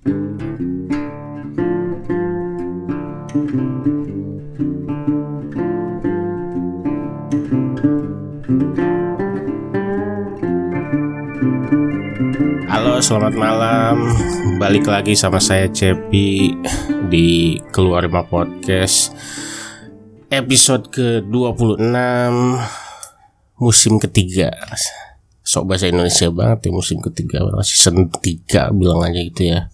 Halo, selamat malam. Balik lagi sama saya Cepi di Keluar Rumah Podcast episode ke-26 musim ketiga. Sok bahasa Indonesia banget ya musim ketiga, season 3 bilang aja gitu ya.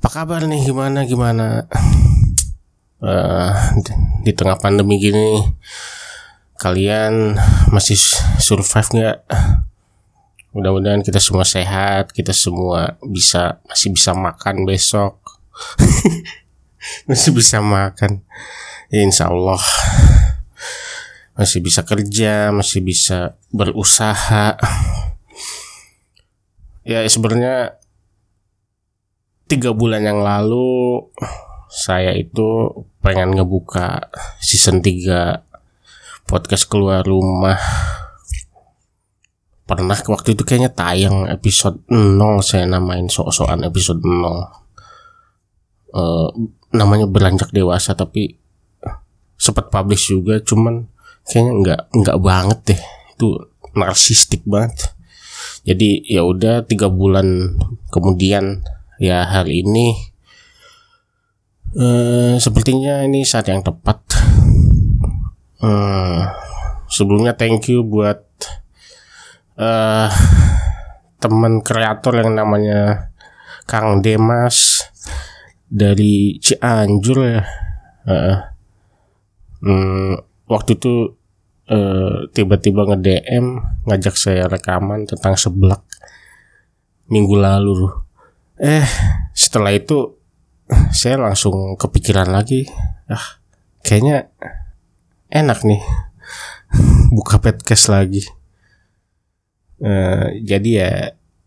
Apa kabar nih? Gimana gimana? Uh, di tengah pandemi gini kalian masih survive nggak? Mudah-mudahan kita semua sehat, kita semua bisa masih bisa makan besok. masih bisa makan. Insya Allah masih bisa kerja, masih bisa berusaha. Ya sebenarnya tiga bulan yang lalu saya itu pengen ngebuka season 3 podcast keluar rumah. Pernah waktu itu kayaknya tayang episode 0 saya namain sok-sokan episode 0 uh, namanya beranjak dewasa tapi sempat publish juga cuman kayaknya nggak nggak banget deh. Itu narsistik banget. Jadi ya udah tiga bulan kemudian ya hari ini uh, sepertinya ini saat yang tepat uh, sebelumnya thank you buat uh, teman kreator yang namanya Kang Demas dari Cianjur ya. Uh, um, waktu itu uh, tiba-tiba nge DM ngajak saya rekaman tentang seblak minggu lalu. Eh setelah itu saya langsung kepikiran lagi, ah kayaknya enak nih buka podcast lagi. Uh, jadi ya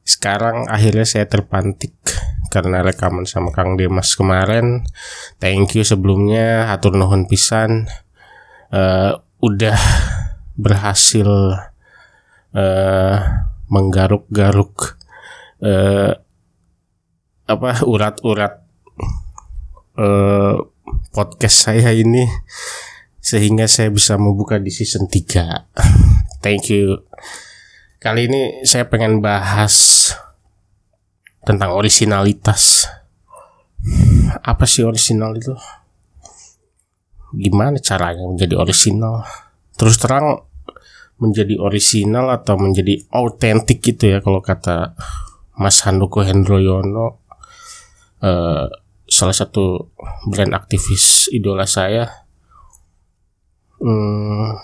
sekarang akhirnya saya terpantik karena rekaman sama Kang Demas kemarin. Thank you sebelumnya atur nuhun pisan. Uh, udah berhasil uh, menggaruk-garuk uh, apa urat-urat uh, podcast saya ini sehingga saya bisa membuka di season 3. Thank you. Kali ini saya pengen bahas tentang originalitas. Apa sih original itu? Gimana caranya menjadi original? Terus terang menjadi original atau menjadi autentik gitu ya kalau kata Mas Handoko Hendroyono uh, salah satu brand aktivis idola saya. Hmm,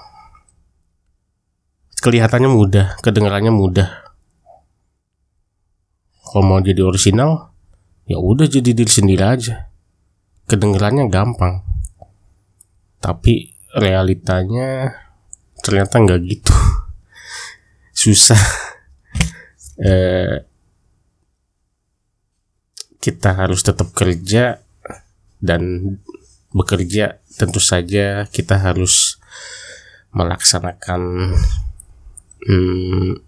kelihatannya mudah, kedengarannya mudah. Kalau mau jadi original, ya udah jadi diri sendiri aja. Kedengarannya gampang. Tapi realitanya ternyata nggak gitu. Susah. eh, kita harus tetap kerja dan bekerja tentu saja kita harus melaksanakan hmm,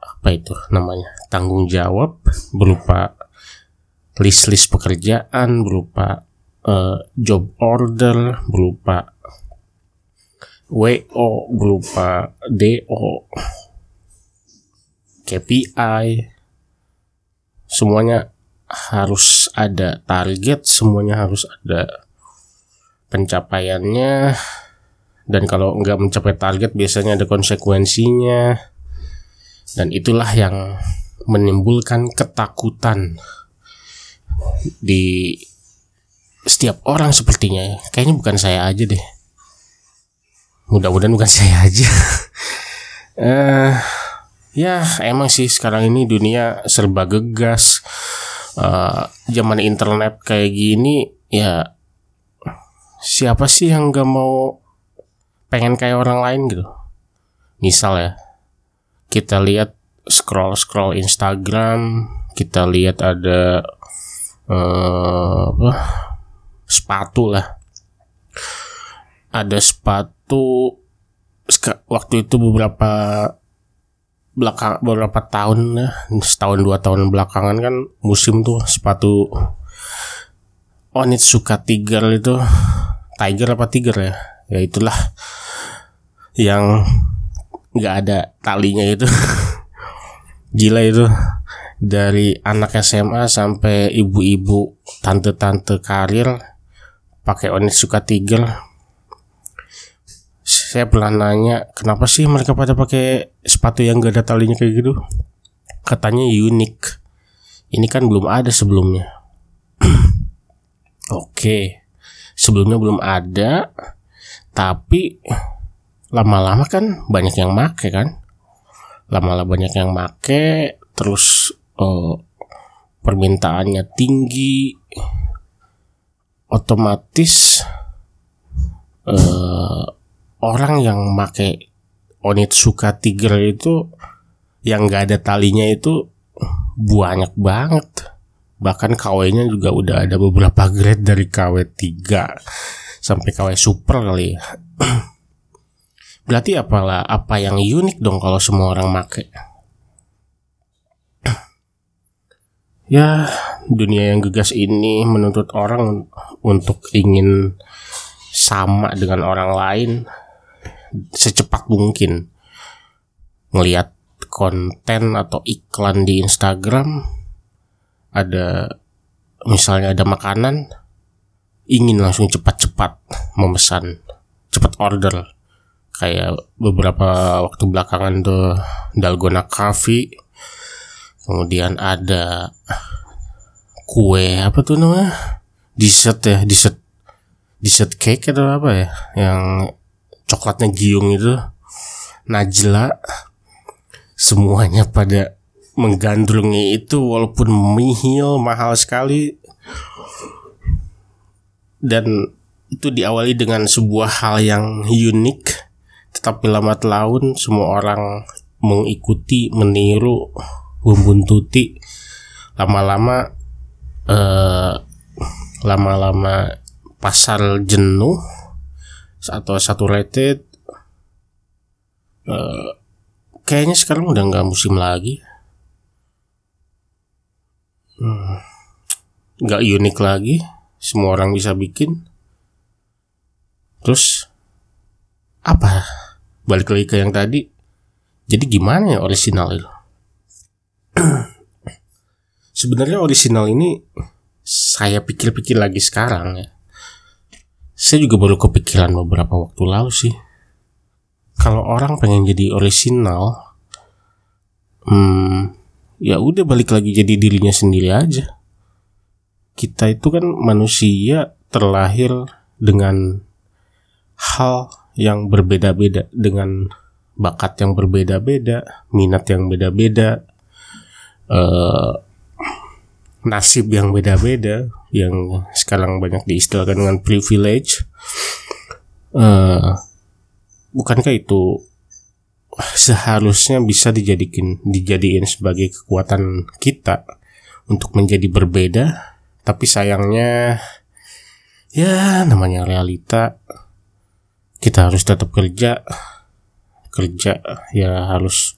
apa itu namanya tanggung jawab berupa list-list pekerjaan berupa uh, job order berupa WO berupa DO KPI semuanya harus ada target semuanya harus ada pencapaiannya. Dan kalau nggak mencapai target biasanya ada konsekuensinya. Dan itulah yang menimbulkan ketakutan di setiap orang sepertinya. Kayaknya bukan saya aja deh. Mudah-mudahan bukan saya aja. Uh, ya emang sih sekarang ini dunia serba gegas uh, zaman internet kayak gini ya siapa sih yang gak mau pengen kayak orang lain gitu? Misal ya kita lihat scroll scroll Instagram kita lihat ada uh, apa sepatu lah. Ada sepatu waktu itu beberapa belakang beberapa tahun ya setahun dua tahun belakangan kan musim tuh sepatu Onitsuka Tiger itu Tiger apa Tiger ya? Ya itulah yang nggak ada talinya itu. Gila itu. Dari anak SMA sampai ibu-ibu tante-tante karir pakai Onitsuka Tiger saya pernah nanya kenapa sih mereka pada pakai sepatu yang gak ada talinya kayak gitu? Katanya unik. Ini kan belum ada sebelumnya. Oke. Sebelumnya belum ada tapi lama-lama kan banyak yang make kan? Lama-lama banyak yang make terus uh, permintaannya tinggi. Otomatis uh, orang yang make Onitsuka Tiger itu yang gak ada talinya itu banyak banget. Bahkan KW-nya juga udah ada beberapa grade dari KW 3 sampai KW Super kali ya. Berarti apalah apa yang unik dong kalau semua orang make? Ya, dunia yang gegas ini menuntut orang untuk ingin sama dengan orang lain secepat mungkin melihat konten atau iklan di Instagram ada misalnya ada makanan ingin langsung cepat-cepat memesan cepat order. Kayak beberapa waktu belakangan tuh dalgona coffee kemudian ada kue apa tuh namanya? Dessert ya dessert dessert cake atau apa ya yang coklatnya giung itu Najla semuanya pada menggandrungi itu walaupun mihil mahal sekali. Dan itu diawali dengan sebuah hal yang unik tetapi lambat laun semua orang mengikuti meniru membuntuti. Lama-lama eh, lama-lama pasar jenuh atau satu rated uh, kayaknya sekarang udah nggak musim lagi. Hmm, nggak hmm, unik lagi semua orang bisa bikin. Terus apa? Balik lagi ke yang tadi. Jadi gimana ya original itu? Sebenarnya original ini saya pikir-pikir lagi sekarang ya saya juga baru kepikiran beberapa waktu lalu sih. Kalau orang pengen jadi original, hmm, ya udah balik lagi jadi dirinya sendiri aja. Kita itu kan manusia terlahir dengan hal yang berbeda-beda, dengan bakat yang berbeda-beda, minat yang beda-beda, uh, nasib yang beda-beda yang sekarang banyak diistilahkan dengan privilege. Uh, bukankah itu seharusnya bisa dijadikan dijadiin sebagai kekuatan kita untuk menjadi berbeda? Tapi sayangnya ya namanya realita kita harus tetap kerja. Kerja ya harus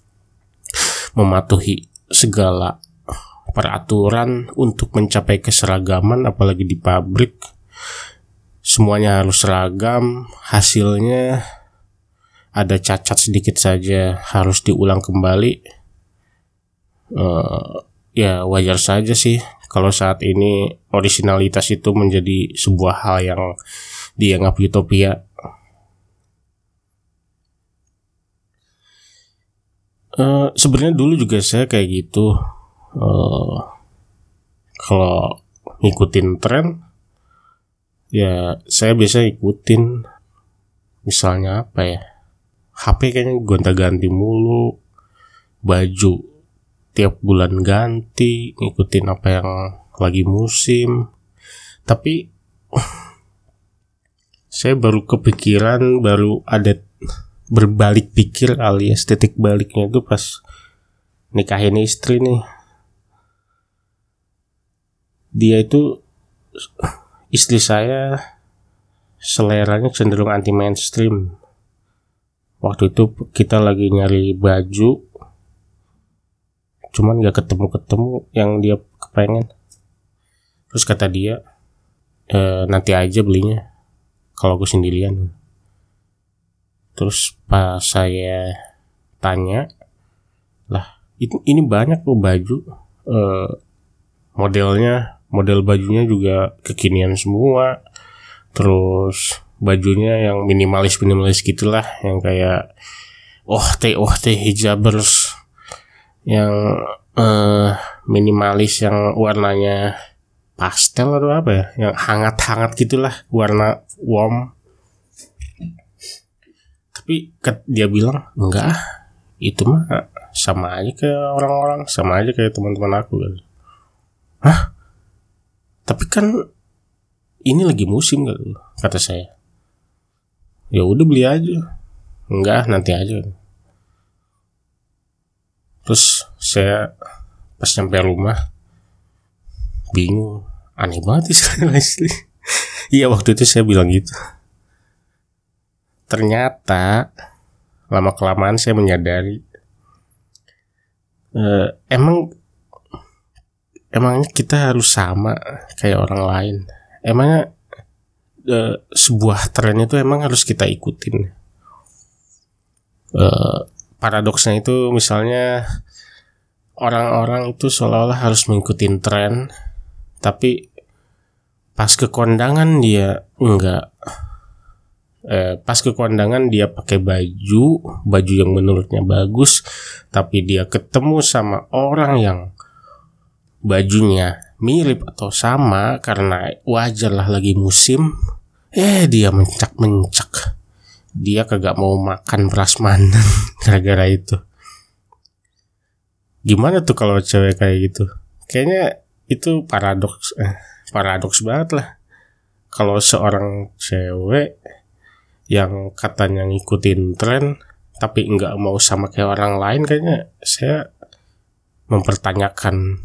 mematuhi segala peraturan untuk mencapai keseragaman apalagi di pabrik. Semuanya harus seragam hasilnya ada cacat sedikit saja harus diulang kembali. Uh, ya wajar saja sih kalau saat ini originalitas itu menjadi sebuah hal yang dianggap utopia. Uh, sebenarnya dulu juga saya kayak gitu uh, kalau ngikutin tren ya saya biasa ikutin misalnya apa ya HP kayaknya gonta-ganti mulu baju tiap bulan ganti ngikutin apa yang lagi musim. Tapi saya baru kepikiran baru ada berbalik pikir alias titik baliknya itu pas nikahin istri nih dia itu istri saya seleranya cenderung anti mainstream waktu itu kita lagi nyari baju cuman gak ketemu-ketemu yang dia kepengen. Terus kata dia e, nanti aja belinya kalau aku sendirian. Terus pas saya tanya lah ini banyak kok baju e, modelnya model bajunya juga kekinian semua. Terus bajunya yang minimalis minimalis gitulah yang kayak oh teh oh teh hijabers. Yang uh, minimalis yang warnanya pastel atau apa ya? Yang hangat-hangat gitulah warna warm. Tapi dia bilang enggak itu mah sama aja kayak orang-orang sama aja kayak teman-teman aku. Hah tapi kan ini lagi musim kata saya. Ya udah beli aja. Enggak nanti aja. Terus saya pas nyampe rumah bingung. Aneh banget sih Leslie iya waktu itu saya bilang gitu. Ternyata lama kelamaan saya menyadari uh, emang emangnya kita harus sama kayak orang lain? Emangnya uh, sebuah tren itu emang harus kita ikutin? Uh, paradoksnya itu misalnya orang-orang itu seolah-olah harus mengikuti tren tapi pas ke kondangan dia enggak. Eh, pas ke kondangan dia pakai baju baju yang menurutnya bagus tapi dia ketemu sama orang yang bajunya mirip atau sama karena wajar lah lagi musim eh dia mencak mencak dia kagak mau makan prasmanan gara-gara itu. Gimana tuh kalau cewek kayak gitu? Kayaknya itu paradoks eh, paradoks banget lah. Kalau seorang cewek yang katanya ngikutin tren tapi nggak mau sama kayak orang lain kayaknya saya mempertanyakan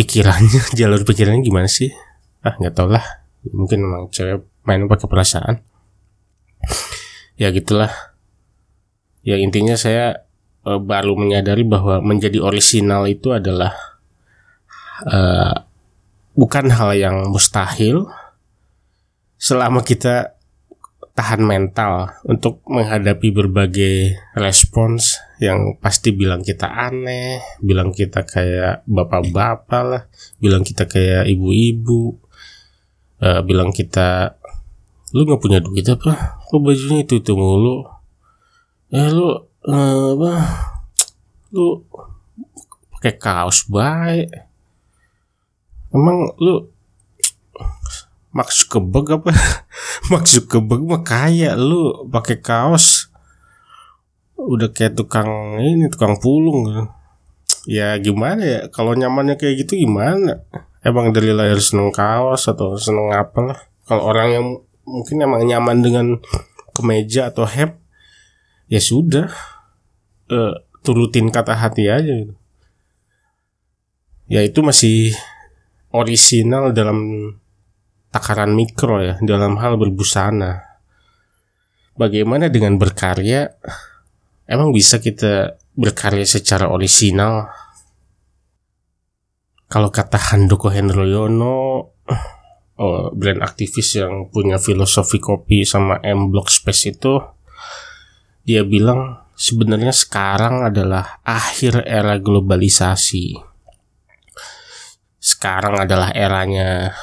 pikirannya jalur pikirannya gimana sih? Ah nggak tau lah. Mungkin memang cewek main pakai perasaan. Ya gitulah. Ya intinya saya uh, baru menyadari bahwa menjadi orisinal itu adalah uh, bukan hal yang mustahil. Selama kita tahan mental untuk menghadapi berbagai respons yang pasti bilang kita aneh, bilang kita kayak bapak-bapak lah, bilang kita kayak ibu-ibu, uh, bilang kita lu nggak punya duit apa? Kok bajunya itu itu mulu. Eh lu uh, apa? Lu pakai kaos baik. Emang lu maksud kebeg apa? Maksud kebeg mah kaya lu pakai kaos. Udah kayak tukang ini tukang pulung. Ya gimana ya? Kalau nyamannya kayak gitu gimana? Emang dari lahir seneng kaos atau seneng apa lah? Kalau orang yang mungkin emang nyaman dengan kemeja atau hem ya sudah. Uh, turutin kata hati aja gitu. ya itu masih orisinal dalam takaran mikro ya dalam hal berbusana. Bagaimana dengan berkarya? Emang bisa kita berkarya secara orisinal? Kalau kata Handoko Hendroyono uh, brand aktivis yang punya filosofi kopi sama M Block Space itu dia bilang sebenarnya sekarang adalah akhir era globalisasi. Sekarang adalah eranya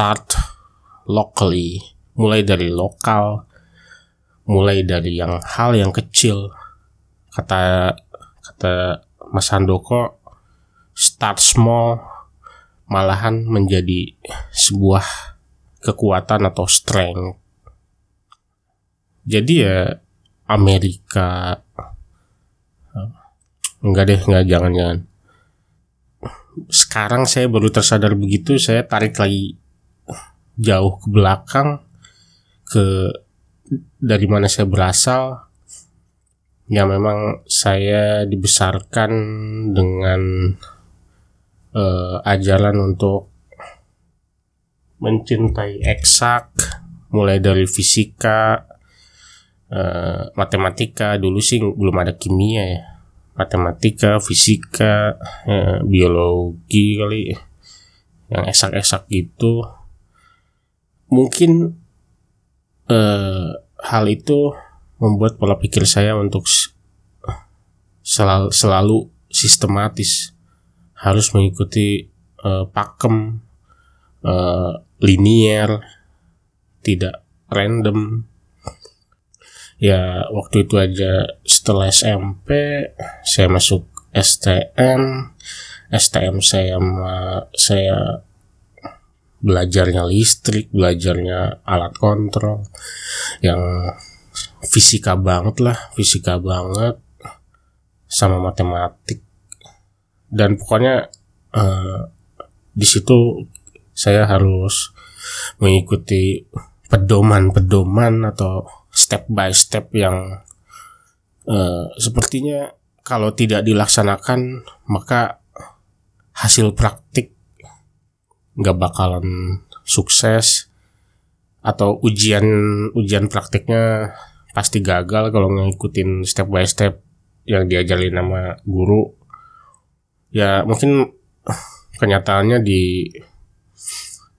start locally, mulai dari lokal, mulai dari yang hal yang kecil. Kata kata Mas Handoko, start small, malahan menjadi sebuah kekuatan atau strength. Jadi ya Amerika enggak deh enggak jangan jangan sekarang saya baru tersadar begitu saya tarik lagi jauh ke belakang ke dari mana saya berasal. Ya memang saya dibesarkan dengan uh, ajaran untuk mencintai eksak mulai dari fisika uh, matematika. Dulu sih belum ada kimia ya. Matematika, fisika, eh, biologi kali. Yang esak-esak gitu mungkin eh, hal itu membuat pola pikir saya untuk selalu, selalu sistematis. Harus mengikuti eh, pakem eh, linier tidak random. Ya waktu itu aja setelah SMP saya masuk STM STM saya saya belajarnya listrik belajarnya alat kontrol yang fisika banget lah fisika banget sama matematik. Dan pokoknya uh, di situ saya harus mengikuti pedoman-pedoman atau step by step yang uh, sepertinya kalau tidak dilaksanakan maka hasil praktik nggak bakalan sukses atau ujian ujian praktiknya pasti gagal kalau ngikutin step by step yang diajarin sama guru. Ya mungkin kenyataannya di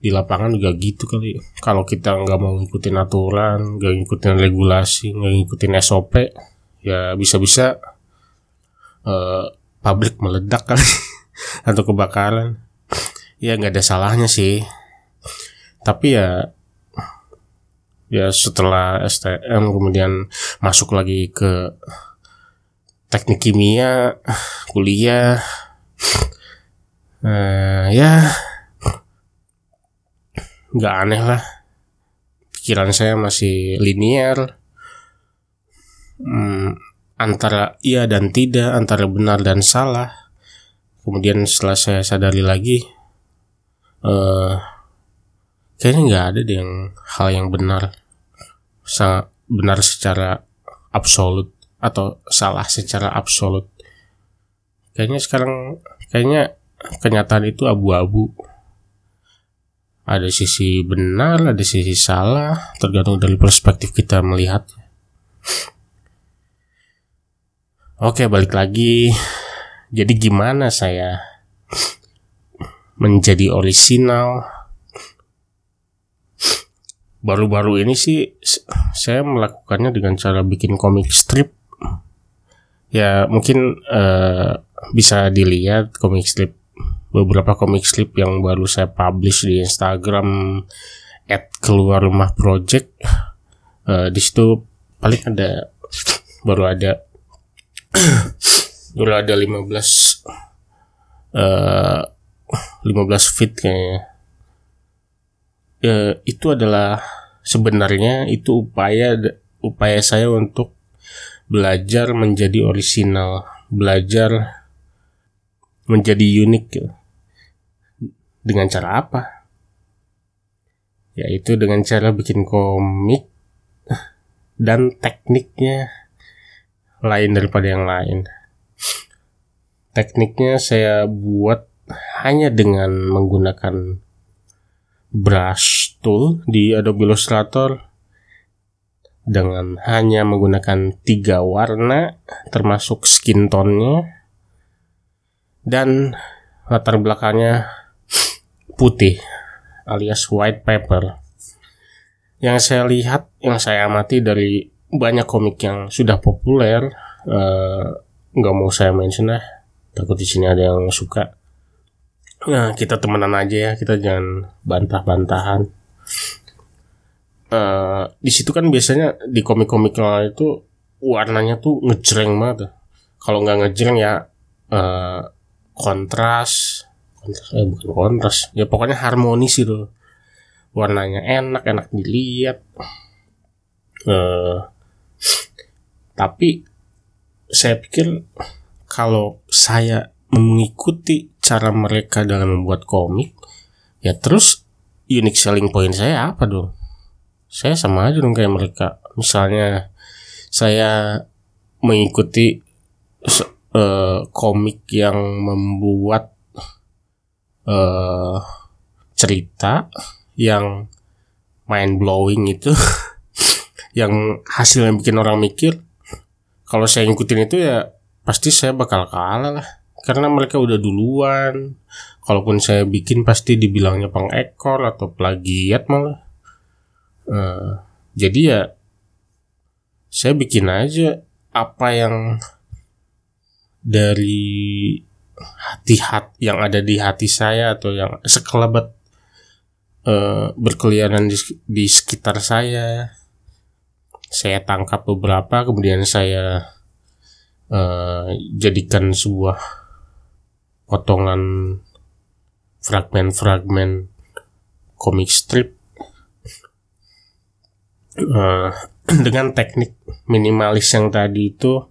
di lapangan juga gitu kali. Kalau kita nggak mau ngikutin aturan nggak ngikutin regulasi nggak ngikutin SOP ya bisa-bisa uh, pabrik meledak kali. Atau kebakaran ya nggak ada salahnya sih. Tapi ya ya setelah STM kemudian masuk lagi ke teknik kimia kuliah uh, ya nggak aneh lah. Pikiran saya masih linear. Hmm, antara iya dan tidak antara benar dan salah. Kemudian setelah saya sadari lagi uh, kayaknya nggak ada deh yang hal yang benar sangat benar secara absolut atau salah secara absolut kayaknya sekarang kayaknya kenyataan itu abu-abu ada sisi benar, ada sisi salah, tergantung dari perspektif kita melihat. Oke, balik lagi. Jadi gimana saya menjadi orisinal? Baru-baru ini sih saya melakukannya dengan cara bikin komik strip. Ya, mungkin uh, bisa dilihat komik strip beberapa komik strip yang baru saya publish di Instagram at keluar rumah project uh, di situ paling ada baru ada baru ada 15 uh, 15 feet kayaknya uh, itu adalah sebenarnya itu upaya upaya saya untuk belajar menjadi orisinal belajar menjadi unik gitu dengan cara apa? Yaitu dengan cara bikin komik dan tekniknya lain daripada yang lain. Tekniknya saya buat hanya dengan menggunakan brush tool di Adobe Illustrator dengan hanya menggunakan tiga warna termasuk skin tone-nya dan latar belakangnya putih alias white paper. Yang saya lihat, yang saya amati dari banyak komik yang sudah populer, eh, nggak uh, mau saya mention lah, takut di sini ada yang suka. Nah, kita temenan aja ya, kita jangan bantah-bantahan. Uh, di situ kan biasanya di komik-komik itu warnanya tuh ngejreng banget. Kalau nggak ngejreng ya uh, kontras kontras eh bukan kontras ya pokoknya harmonis itu warnanya enak enak dilihat uh, tapi saya pikir kalau saya mengikuti cara mereka dalam membuat komik ya terus unique selling point saya apa dong? Saya sama aja dong kayak mereka. Misalnya saya mengikuti uh, komik yang membuat uh, cerita yang mind blowing itu yang hasilnya bikin orang mikir. Kalau saya ngikutin itu ya pasti saya bakal kalah lah karena mereka udah duluan. Kalaupun saya bikin pasti dibilangnya pengekor atau plagiat malah. Uh, jadi ya saya bikin aja apa yang dari hati-hati yang ada di hati saya atau yang sekelebat uh, berkeliaran di, di sekitar saya. Saya tangkap beberapa kemudian saya uh, jadikan sebuah potongan fragmen-fragmen komik strip uh, dengan teknik minimalis yang tadi itu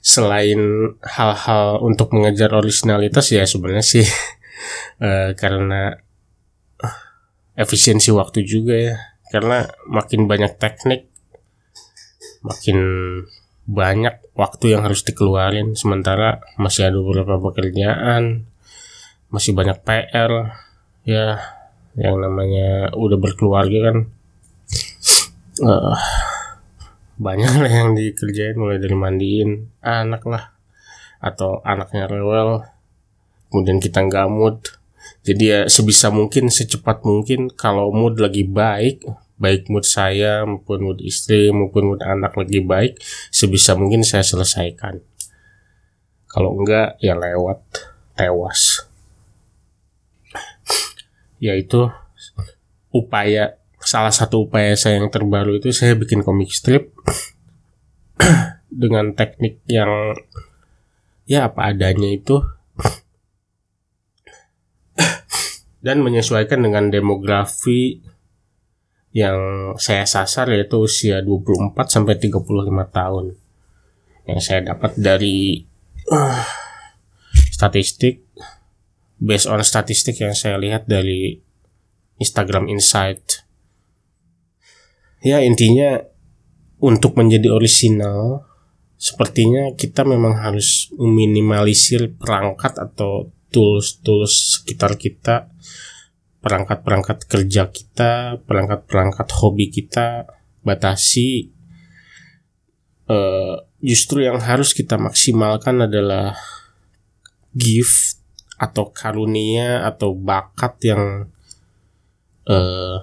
selain hal-hal untuk mengejar originalitas ya sebenarnya sih uh, karena efisiensi waktu juga ya. Karena makin banyak teknik makin banyak waktu yang harus dikeluarin. Sementara masih ada beberapa pekerjaan masih banyak PR ya yang namanya udah berkeluarga kan. Uh, banyak lah yang dikerjain mulai dari mandiin anak lah atau anaknya rewel kemudian kita nggak mood. Jadi ya sebisa mungkin secepat mungkin kalau mood lagi baik baik mood saya maupun mood istri maupun mood anak lagi baik sebisa mungkin saya selesaikan. Kalau enggak ya lewat tewas. Yaitu upaya salah satu upaya saya yang terbaru itu saya bikin komik strip dengan teknik yang ya apa adanya itu. Dan menyesuaikan dengan demografi yang saya sasar yaitu usia 24 sampai 35 tahun. Yang saya dapat dari uh, statistik based on statistik yang saya lihat dari Instagram Insight. Ya, intinya untuk menjadi original sepertinya kita memang harus meminimalisir perangkat atau tools-tools sekitar kita perangkat-perangkat kerja kita, perangkat-perangkat hobi kita batasi. Uh, justru yang harus kita maksimalkan adalah gift atau karunia atau bakat yang uh,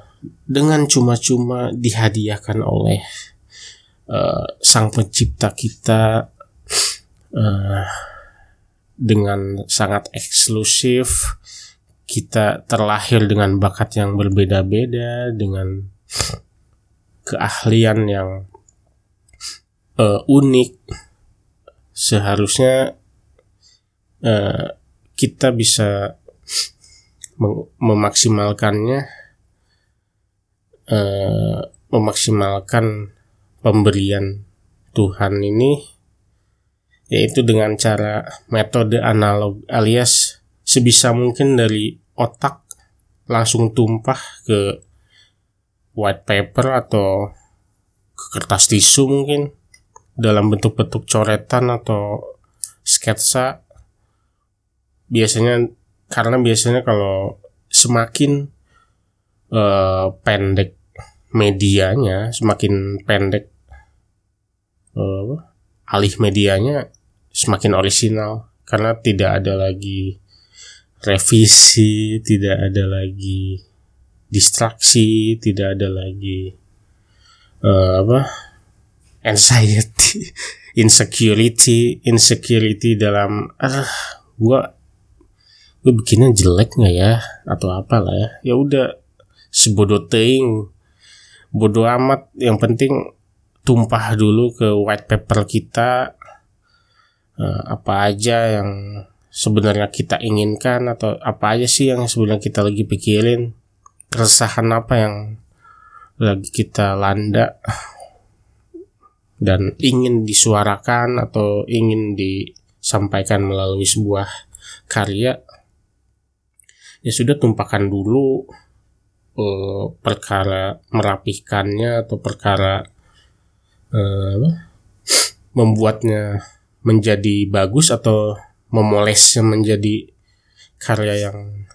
dengan cuma-cuma dihadiahkan oleh uh, sang pencipta kita uh, dengan sangat eksklusif kita terlahir dengan bakat yang berbeda-beda dengan keahlian yang uh, unik. Seharusnya uh, kita bisa memaksimalkannya uh, memaksimalkan pemberian Tuhan ini yaitu dengan cara metode analog alias sebisa mungkin dari otak langsung tumpah ke white paper atau ke kertas tisu mungkin. Dalam bentuk-bentuk coretan atau sketsa. Biasanya karena biasanya kalau semakin uh, pendek medianya semakin pendek uh, alih medianya semakin orisinal. Karena tidak ada lagi revisi, tidak ada lagi distraksi, tidak ada lagi uh, apa anxiety, insecurity, insecurity dalam ah gua gue bikinnya jelek nggak ya? Atau apalah ya? Ya udah sebodoh ting bodoh amat. Yang penting tumpah dulu ke white paper kita uh, apa aja yang sebenarnya kita inginkan atau apa aja sih yang sebenarnya kita lagi pikirin? Keresahan apa yang lagi kita landa? Dan ingin disuarakan atau ingin disampaikan melalui sebuah karya? Ya sudah tumpahkan dulu uh, perkara merapihkannya atau perkara uh, membuatnya menjadi bagus atau memolesnya menjadi karya yang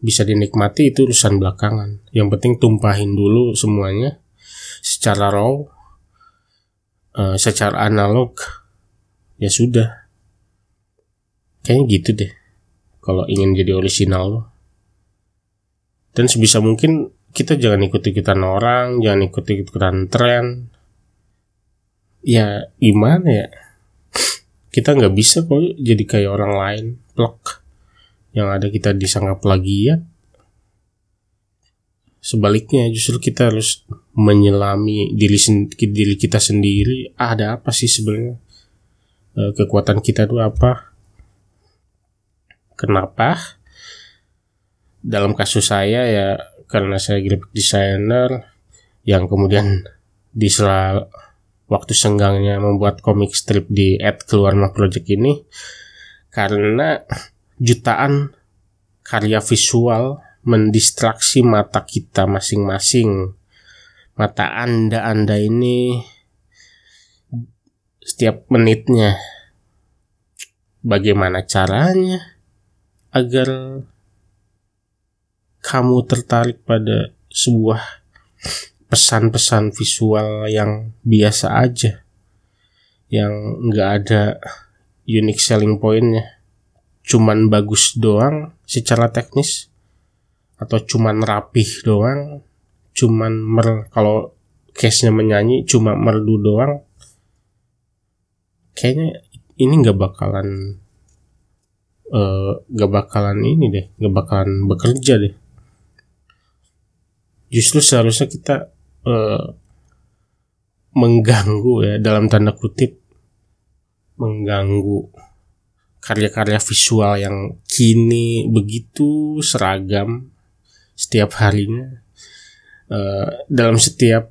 bisa dinikmati itu urusan belakangan. Yang penting tumpahin dulu semuanya secara raw, uh, secara analog, ya sudah. kayaknya gitu deh kalau ingin jadi original dan sebisa mungkin kita jangan ikut-ikutan orang jangan ikut-ikutan tren ya gimana ya kita nggak bisa kok jadi kayak orang lain. Blok yang ada kita disangka plagiat. Sebaliknya justru kita harus menyelami diri, diri kita sendiri. Ah, ada apa sih sebenarnya? E, kekuatan kita itu apa? Kenapa? Dalam kasus saya ya karena saya graphic designer yang kemudian di sela waktu senggangnya membuat komik strip di Ad Keluar Mah Project ini karena jutaan karya visual mendistraksi mata kita masing-masing. Mata Anda-Anda ini setiap menitnya bagaimana caranya agar kamu tertarik pada sebuah pesan-pesan visual yang biasa aja. Yang nggak ada unique selling pointnya. Cuman bagus doang secara teknis. Atau cuman rapih doang. Cuman mer kalau case-nya menyanyi cuma merdu doang. Kayaknya ini nggak bakalan eh, nggak uh, bakalan ini deh nggak bakalan bekerja deh. Justru seharusnya kita uh, mengganggu ya dalam tanda kutip mengganggu karya-karya visual yang kini begitu seragam setiap harinya. Uh, dalam setiap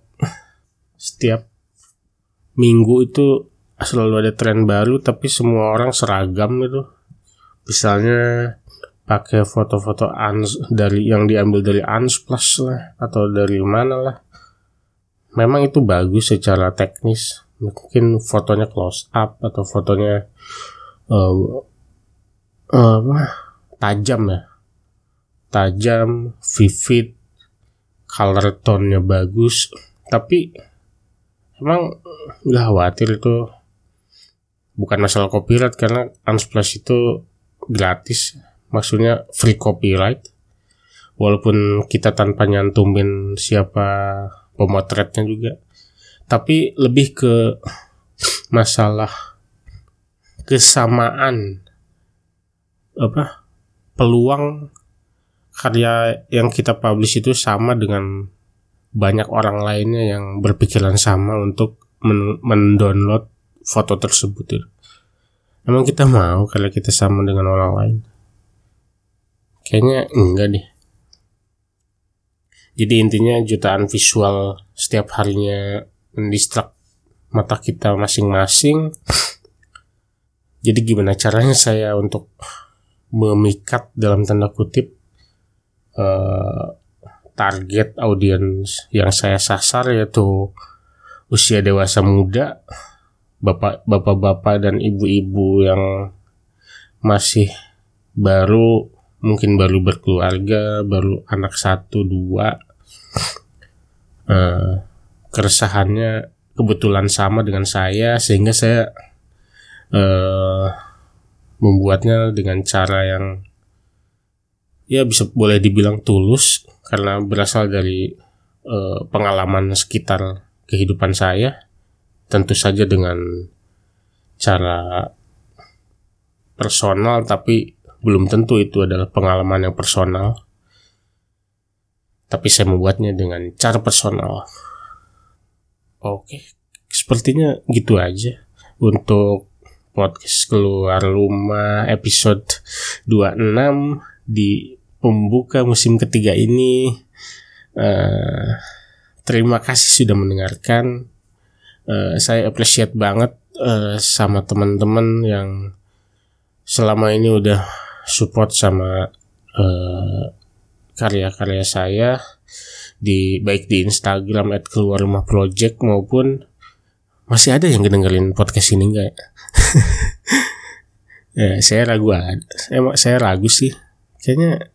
setiap minggu itu selalu ada tren baru tapi semua orang seragam gitu misalnya pakai foto-foto ans dari yang diambil dari ans plus lah atau dari mana lah memang itu bagus secara teknis. Mungkin fotonya close up atau fotonya uh, uh, tajam ya. Tajam, vivid, color tone-nya bagus, tapi emang nggak khawatir itu. Bukan masalah copyright karena Unsplash itu gratis, maksudnya free copyright. Walaupun kita tanpa nyantumin siapa pemotretnya juga, tapi lebih ke masalah kesamaan apa peluang karya yang kita publish itu sama dengan banyak orang lainnya yang berpikiran sama untuk mendownload foto tersebut. Emang kita mau kalau kita sama dengan orang lain? Kayaknya enggak deh. Jadi intinya jutaan visual setiap harinya mendistrak mata kita masing-masing. Jadi gimana caranya saya untuk memikat dalam tanda kutip uh, target audiens yang saya sasar yaitu usia dewasa muda, bapak bapak-bapak dan ibu-ibu yang masih baru mungkin baru berkeluarga, baru anak satu dua, uh, keresahannya kebetulan sama dengan saya sehingga saya uh, membuatnya dengan cara yang ya bisa boleh dibilang tulus karena berasal dari uh, pengalaman sekitar kehidupan saya. Tentu saja dengan cara personal tapi belum tentu itu adalah pengalaman yang personal tapi saya membuatnya dengan cara personal oke sepertinya gitu aja untuk podcast keluar rumah episode 26 di pembuka musim ketiga ini. Uh, terima kasih sudah mendengarkan. Uh, saya appreciate banget uh, sama teman-teman yang selama ini udah support sama karya karya-karya saya di baik di Instagram at keluar rumah project maupun masih ada yang dengerin podcast ini enggak ya? ya saya ragu saya, saya ragu sih. Kayaknya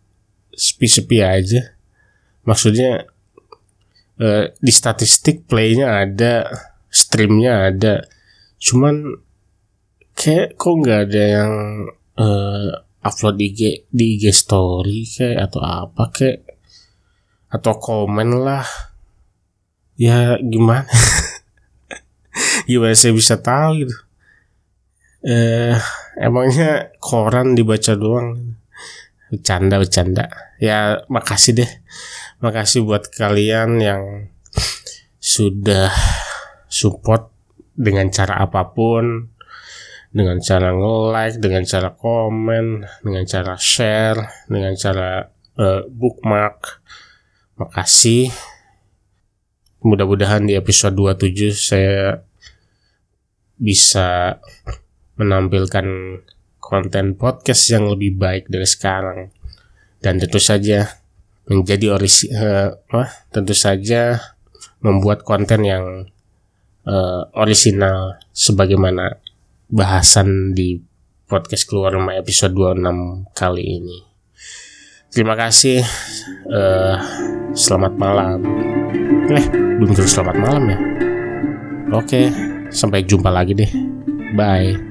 sepi-sepi aja. Maksudnya uh, di statistik playnya ada streamnya ada. Cuman kayak kok nggak ada yang uh, upload di IG di IG story kayak atau apa kayak atau komen lah. Ya gimana? Gimana saya bisa tahu gitu. Eh emangnya koran dibaca doang? Bercanda bercanda. Ya makasih deh. Makasih buat kalian yang sudah support dengan cara apa pun dengan cara nge-like, dengan cara komen, dengan cara share, dengan cara uh, bookmark. Makasih. Mudah-mudahan di episode 27 saya bisa menampilkan konten podcast yang lebih baik dari sekarang. Dan tentu saja menjadi orisi uh, tentu saja membuat konten yang uh, orisinal sebagaimana bahasan di podcast keluar rumah episode 26 kali ini. Terima kasih. Uh, selamat malam. Eh, belum terus selamat malam ya. Oke, sampai jumpa lagi deh. Bye.